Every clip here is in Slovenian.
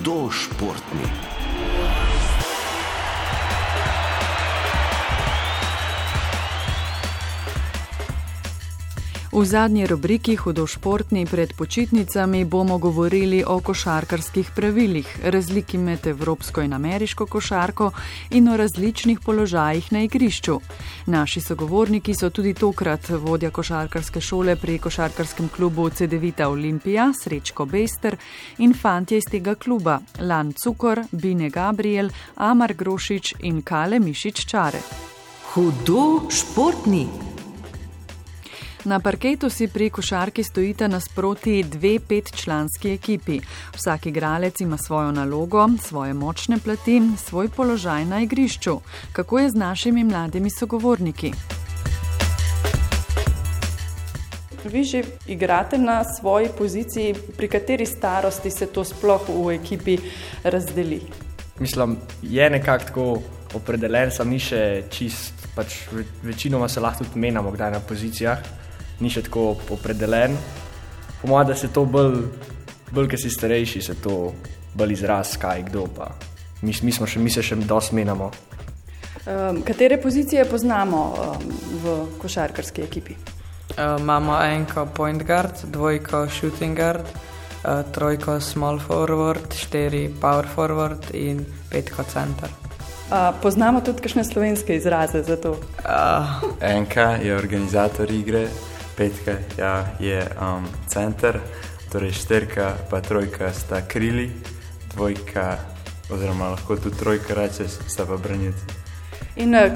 hudo V zadnji rubriki Hudošportni pred počitnicami bomo govorili o košarkarskih pravilih, razliki med evropsko in ameriško košarko in o različnih položajih na igrišču. Naši sogovorniki so tudi tokrat vodja košarkarske šole pri košarkarskem klubu CD-vita Olimpija, Srečko Bester in fantje iz tega kluba, Lan Cukor, Bine Gabriel, Amar Grošič in Kale Mišič Čare. Hudo športni. Na parketu si pri košarki stojita nasproti dve petčlanski ekipi. Vsak igralec ima svojo nalogo, svoje močne plati, svoj položaj na igrišču. Kako je z našimi mladimi sogovorniki? Vi že igrate na svoji poziciji, pri kateri starosti se to sploh v ekipi razdeli? Mislim, je nekako tako opredeljen, sam ni še čist, pač večinoma se lahko tudi menjamo, kdaj na pozicijah ni še tako opredeljen. Po mojem, da se to bolj, bolj ki si starejši, se to bolj izraz, kaj kdo pa. Mi, mi, še, mi se še dosti menjamo. Um, katere pozicije poznamo um, v košarkarski ekipi? Uh, imamo enko point guard, dvojko shooting guard, uh, trojko small forward, štiri power forward in petko center. Uh, poznamo tudi kakšne slovenske izraze za to? Uh. Enka je organizator igre, petka ja, je um, center, torej šterka pa trojka sta krili, dvojka, oziroma lahko tudi trojka reče, sta pa branilci. In uh,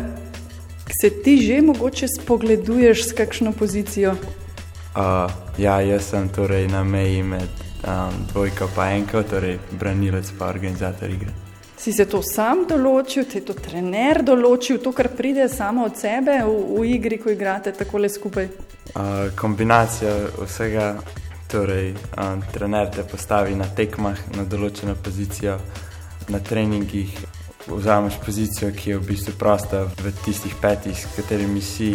se ti že mogoče spogleduješ s kakšno pozicijo? Uh, ja, jaz sem torej na meji med um, dvojka pa enko, torej branilec pa organizator igre. Si se to sam določil, ti je to trener določil, to, kar pride samo od sebe v, v igri, ko igrate tako le skupaj? Uh, kombinacija vsega, torej um, trener te postavi na tekmah, na določeno pozicijo, na treningih. Vzameš pozicijo, ki je v bistvu prosta v tistih petih, s katerimi si.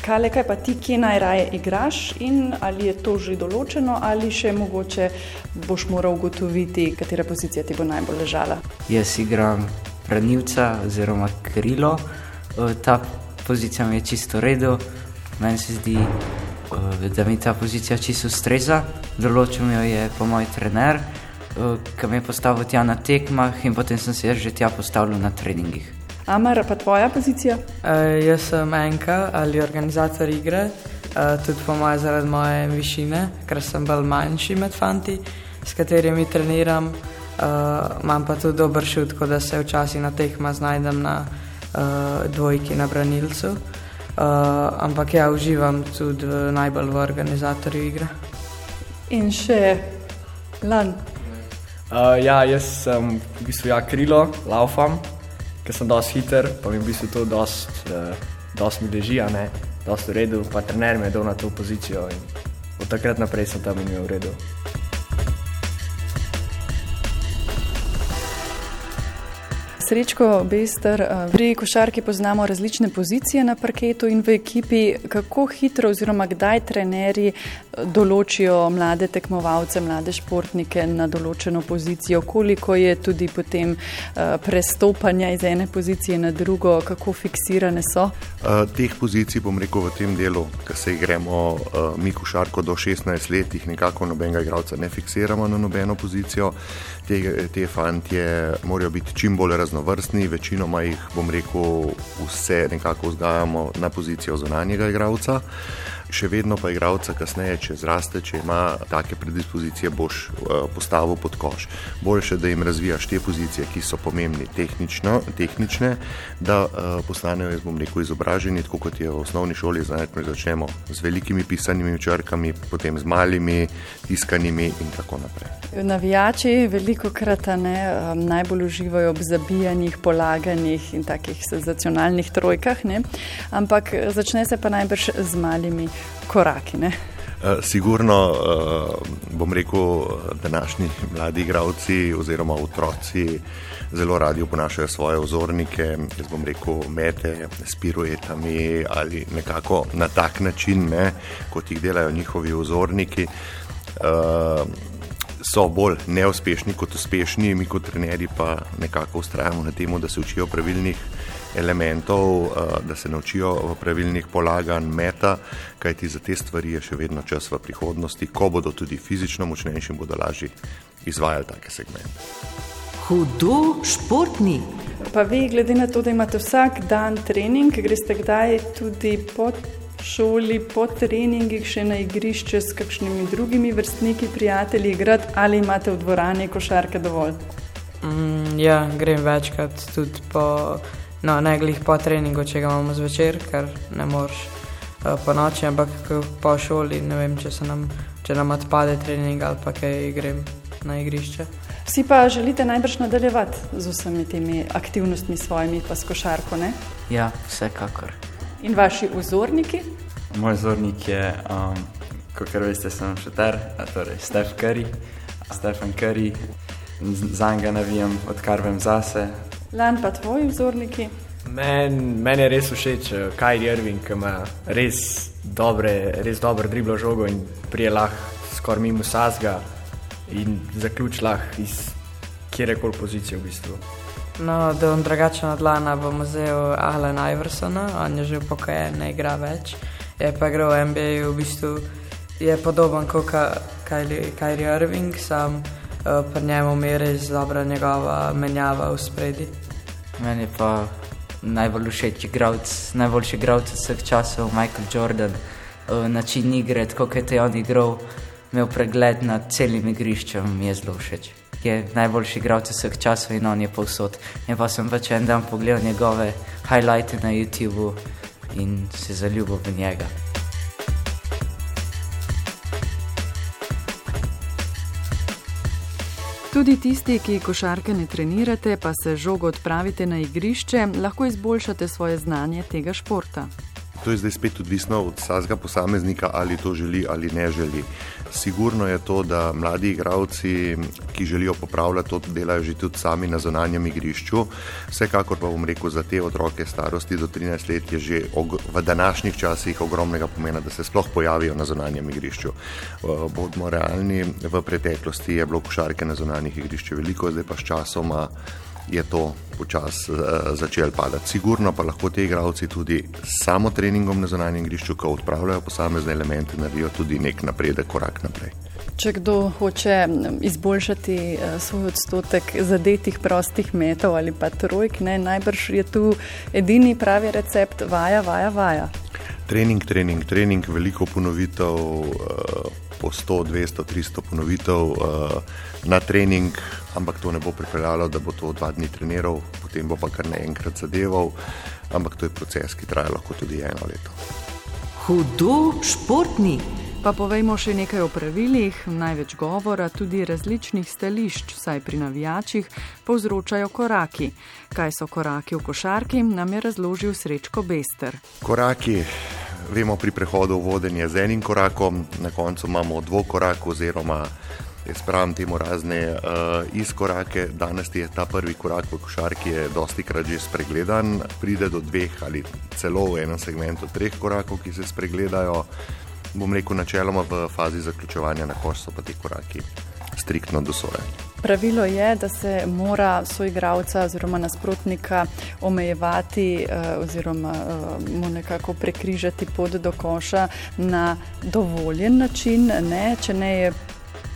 Kaj, kaj pa ti, kje najraje igraš in ali je to že določeno, ali še mogoče boš moral ugotoviti, katera pozicija ti bo najbolj ležala? Jaz igram branilca oziroma krilo. Ta pozicija mi je čisto redo, meni se zdi, da mi ta pozicija čisto ustreza. Določil mi jo je po moj trener, ki me je postavil tja na tekmah in potem sem se že tja postavil na treningih. Amar, pa tvoja pozicija? Uh, jaz sem enka ali organizator igre, uh, tudi po mojem, zaradi moje višine, ker sem bolj manjši med fanti, s katerimi treniram. Uh, imam pa tudi dober šut, tako da se včasih na tekmah znajdem na uh, dvojki na branilcu. Uh, ampak ja, uživam tudi najbolj v organizatorju igre. In še lan. Uh, ja, jaz sem v bistvu ja, krilo, laufam ker sem dosti hiter, pa mi v bistvu to dosti uh, mi leži, a ne, dosti v redu, pa trener me je dal na to pozicijo in od takrat naprej sem tam imel v redu. Srečko, Bester, eh, pri košarki poznamo različne pozicije na parketu in v ekipi. Kako hitro oziroma kdaj trenerji določijo mlade tekmovalce, mlade športnike na določeno pozicijo, koliko je tudi potem eh, prestopanja iz ene pozicije na drugo, kako fiksirane so? Teh pozicij, bom rekel, v tem delu, ki se igremo mi košarko do 16 let, jih nekako nobenega igralca ne fiksiramo na nobeno pozicijo. Te, te fantje morajo biti čim bolj raznovrstni, večinoma jih, bom rekel, vse nekako vzgajamo na pozicijo zunanjega igralca še vedno pa igralca kasneje, če zraste, če ima take predispozicije, boš uh, postavil pod koš. Boljše, da jim razvijaš te pozicije, ki so pomembne tehnične, da uh, postanejo, jaz bom rekel, izobraženi, tako kot je v osnovni šoli, znati, začnemo z velikimi pisanimi črkami, potem z malimi tiskanimi in tako naprej. Navijači veliko krat ne, um, najbolj uživajo ob zabijanjih, polaganjih in takih senzacionalnih trojkah, ne? ampak začne se pa najbrž z malimi koraki. Ne? Eh, sigurno eh, bom rekel, današnji mladi igravci oziroma otroci zelo radi uponašajo svoje ozornike, jaz bom rekel, mete s piruetami ali nekako na tak način, ne, kot jih delajo njihovi ozorniki. Eh, so bolj neuspešni kot uspešni, mi kot trenerji pa nekako ustrajamo na tem, da se učijo pravilnih elementov, eh, da se naučijo pravilnih polaganj, meta, kajti za te stvari je še vedno čas v prihodnosti, ko bodo tudi fizično močnejši in bodo lažje izvajali take segmente. Hudo športni. Pa vi, glede na to, da imate vsak dan trening, greste kdaj tudi po šoli, po treningih še na igrišče s kakšnimi drugimi vrstniki, prijatelji, igrati ali imate v dvorani košarke dovolj? Mm, ja, grem večkrat tudi po, no, ne glih po treningu, če ga imamo zvečer, ker ne moreš uh, po noči, ampak po šoli, ne vem, če, nam, če nam odpade trening ali pa kaj grem na igrišče. Vsi pa želite najbrž nadaljevati z vsemi temi aktivnostmi svojimi, pa s košarko, ne? Ja, vsekakor. In vaši vzorniki? Moj vzornik je, um, kot veste, sem šuter, torej Steph Curry, Stephen Curry, za njega navijam, odkar vem zase. Lan pa tvoji vzorniki? Meni men je res všeč uh, Kajri Irving, ki ima res dobre, res dobro driblo žogo in prije lahko skoraj mimo sazga in zaključ lahko iz kjerekoli pozicije v bistvu. No, da bom drugačen od Lana, bom vzel Alan Iversona, on je že upokojen, ne igra več. Je pa igral v NBA, v bistvu je podoben kot Kyrie Irving, sam uh, pri njemu mi je res dobra njegova menjava v spredi. Meni pa najbolj všeč igralec, najboljši igralec vseh časov, Michael Jordan. Uh, način igre, kot je on igral, imel pregled nad celim igriščem, mi je zelo všeč je najboljši igralec vseh časov in on je povsod. In pa sem pač en dan pogledal njegove highlights na YouTubu in se zaljubil v njega. Tudi tisti, ki košarke ne trenirate, pa se žogo odpravite na igrišče, lahko izboljšate svoje znanje tega športa. To je zdaj spet odvisno od vsakega posameznika, ali to želi ali ne želi. Sigurno je to, da mladi igravci, ki želijo popravljati, to delajo že tudi sami na zonanjem igrišču. Vsekakor pa bom rekel, za te otroke starosti do 13 let je že v današnjih časih ogromnega pomena, da se sploh pojavijo na zonanjem igrišču. Bodimo realni, v preteklosti je bilo košarke na zonanjih igriščih veliko, zdaj pa s časoma je to počasi uh, začelo padati. Sigurno pa lahko ti igravci tudi samo treningom na zonanjem igrišču, ko odpravljajo posamezne elemente, naredijo tudi nek napredek, korak naprej. Če kdo hoče izboljšati uh, svoj odstotek zadetih prostih metov ali pa trojk, ne, najbrž je tu edini pravi recept: vaja, vaja, vaja. Trening, trening, trening, veliko ponovitev. Uh, po 100, 200, 300 ponovitev uh, na trening, ampak to ne bo pripeljalo, da bo to dva dni treniral, potem bo pa kar naenkrat zadeval. Ampak to je proces, ki traja lahko tudi eno leto. Hudo športni. Pa povejmo še nekaj o pravilih, največ govora, tudi različnih stališč, saj pri navijačih povzročajo koraki. Kaj so koraki v košarki, nam je razložil Srečko Bester. Koraki vemo pri prehodu v vodenje z enim korakom, na koncu imamo dvokorak oziroma jaz pravim temu razne uh, izkorake. Danes je ta prvi korak v košarki dosti krat že spregledan, pride do dveh ali celo v enem segmentu treh korakov, ki se spregledajo. Bom rekel, načeloma v fazi zaključovanja na koš so pa ti koraki striktno dosojeni. Pravilo je, da se mora soigravca oziroma nasprotnika omejevati eh, oziroma eh, mu nekako prekrižati pot do koša na dovoljen način, ne, če ne je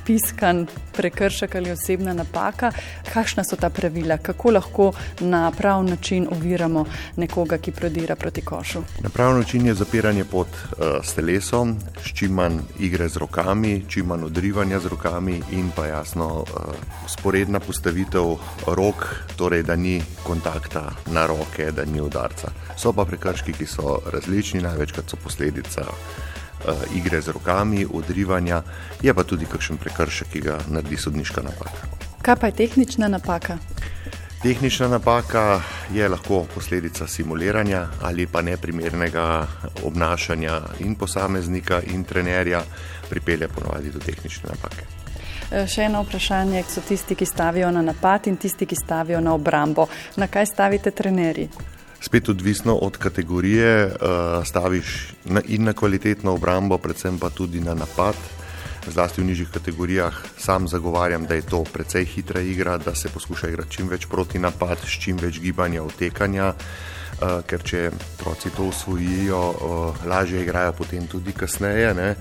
piskan prekršek ali osebna napaka, kakšna so ta pravila, kako lahko na prav način oviramo nekoga, ki prodira proti košu. Na prav način je zapiranje pot uh, s telesom, s čim manj igre z rokami, čim manj odrivanja z rokami in pa jasno uh, sporedna postavitev rok, torej da ni kontakta na roke, da ni udarca. So pa prekrški, ki so različni, največkrat so posledica igre z rokami, odrivanja, je pa tudi kakšen prekršek, ki ga naredi sodniška napaka. Kaj pa je tehnična napaka? Tehnična napaka je lahko posledica simuliranja ali pa neprimernega obnašanja in posameznika in trenerja, pripelje ponovadi do tehnične napake. Eh, še eno vprašanje so tisti, ki stavijo na napad in tisti, ki stavijo na obrambo. Na kaj stavite trenerji? Spet odvisno od kategorije, uh, staviš na, in na kvalitetno obrambo, predvsem pa tudi na napad. zlasti v nižjih kategorijah. Sam zagovarjam, da je to precej hitra igra, da se poskuša igrati čim več proti napad, s čim več gibanja, otekanja. Uh, ker če otroci to usvojijo, uh, lažje igrajo potem tudi kasneje. Ne?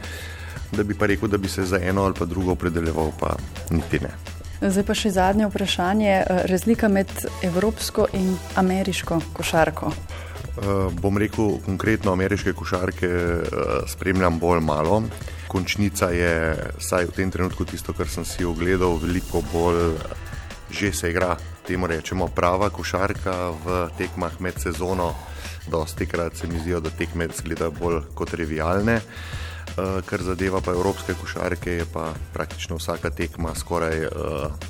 Da bi pa rekel, da bi se za eno ali pa drugo opredeljeval, pa niti ne. Zdaj pa še zadnje vprašanje. Razlika med evropsko in ameriško košarko. Uh, bom rekel, konkretno ameriške košarke uh, spremljam bolj malo. Končnica je, vsaj v tem trenutku, tisto, kar sem si ogledal, veliko bolj že se igra. Temu rečemo prava košarka v tekmah med sezono. Dosti krat se mi zdijo, da tekme izgledajo bolj kot trivialne. Uh, kar zadeva pa evropske košarke, je pa praktično vsaka tekma skoraj uh,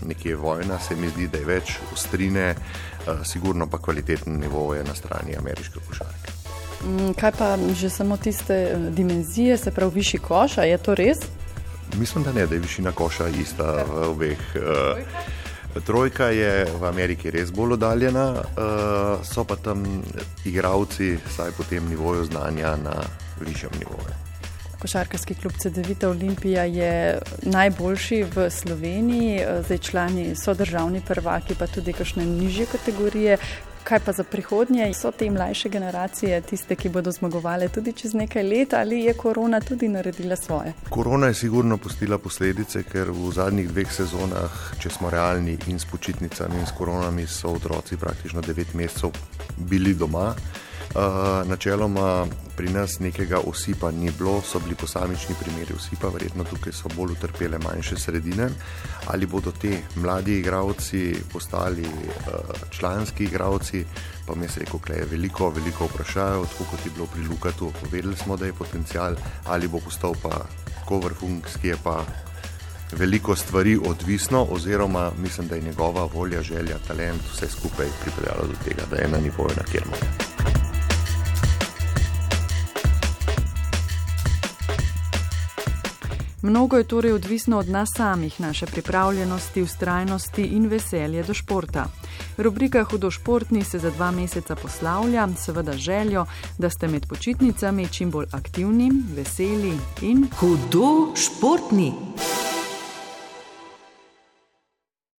nekje vojna, se mi zdi, da je več ostrine, uh, sigurno pa kvaliteten nivo je na strani ameriške košarke. Mm, kaj pa že samo tiste dimenzije, se pravi višji koš, je to res? Mislim, da ne, da je višina koša ista v obeh. Uh, trojka je v Ameriki res bolj oddaljena, uh, so pa tam igravci, saj po tem nivoju znanja na višjem nivoju. Košarkarski klub CD-vita Olimpija je najboljši v Sloveniji, zdaj člani so državni prvaki, pa tudi kakšne nižje kategorije. Kaj pa za prihodnje? So te mlajše generacije tiste, ki bodo zmagovali tudi čez nekaj let, ali je korona tudi naredila svoje? Korona je sigurno pustila posledice, ker v zadnjih dveh sezonah, če smo realni in s počitnicami in s koronami, so otroci praktično devet mesecev bili doma. Načeloma pri nas nekega osipa ni bilo, so bili posamični primeri osipa, verjetno tukaj so bolj utrpele manjše sredine. Ali bodo te mladi igravci postali uh, članski igravci, pa mi se reko, da je veliko, veliko vprašajev, tako kot je bilo pri Lukatu, povedali smo, da je potencial, ali bo postal pa tako vrhunski, je pa veliko stvari odvisno, oziroma mislim, da je njegova volja, želja, talent, vse skupaj pripeljalo do tega, da je na nivoju, na kjer mora. Mnogo je torej odvisno od nas samih, naše pripravljenosti, ustrajnosti in veselje do športa. Rubrika Hudo športni se za dva meseca poslavlja, seveda željo, da ste med počitnicami čim bolj aktivni, veseli in hudo športni.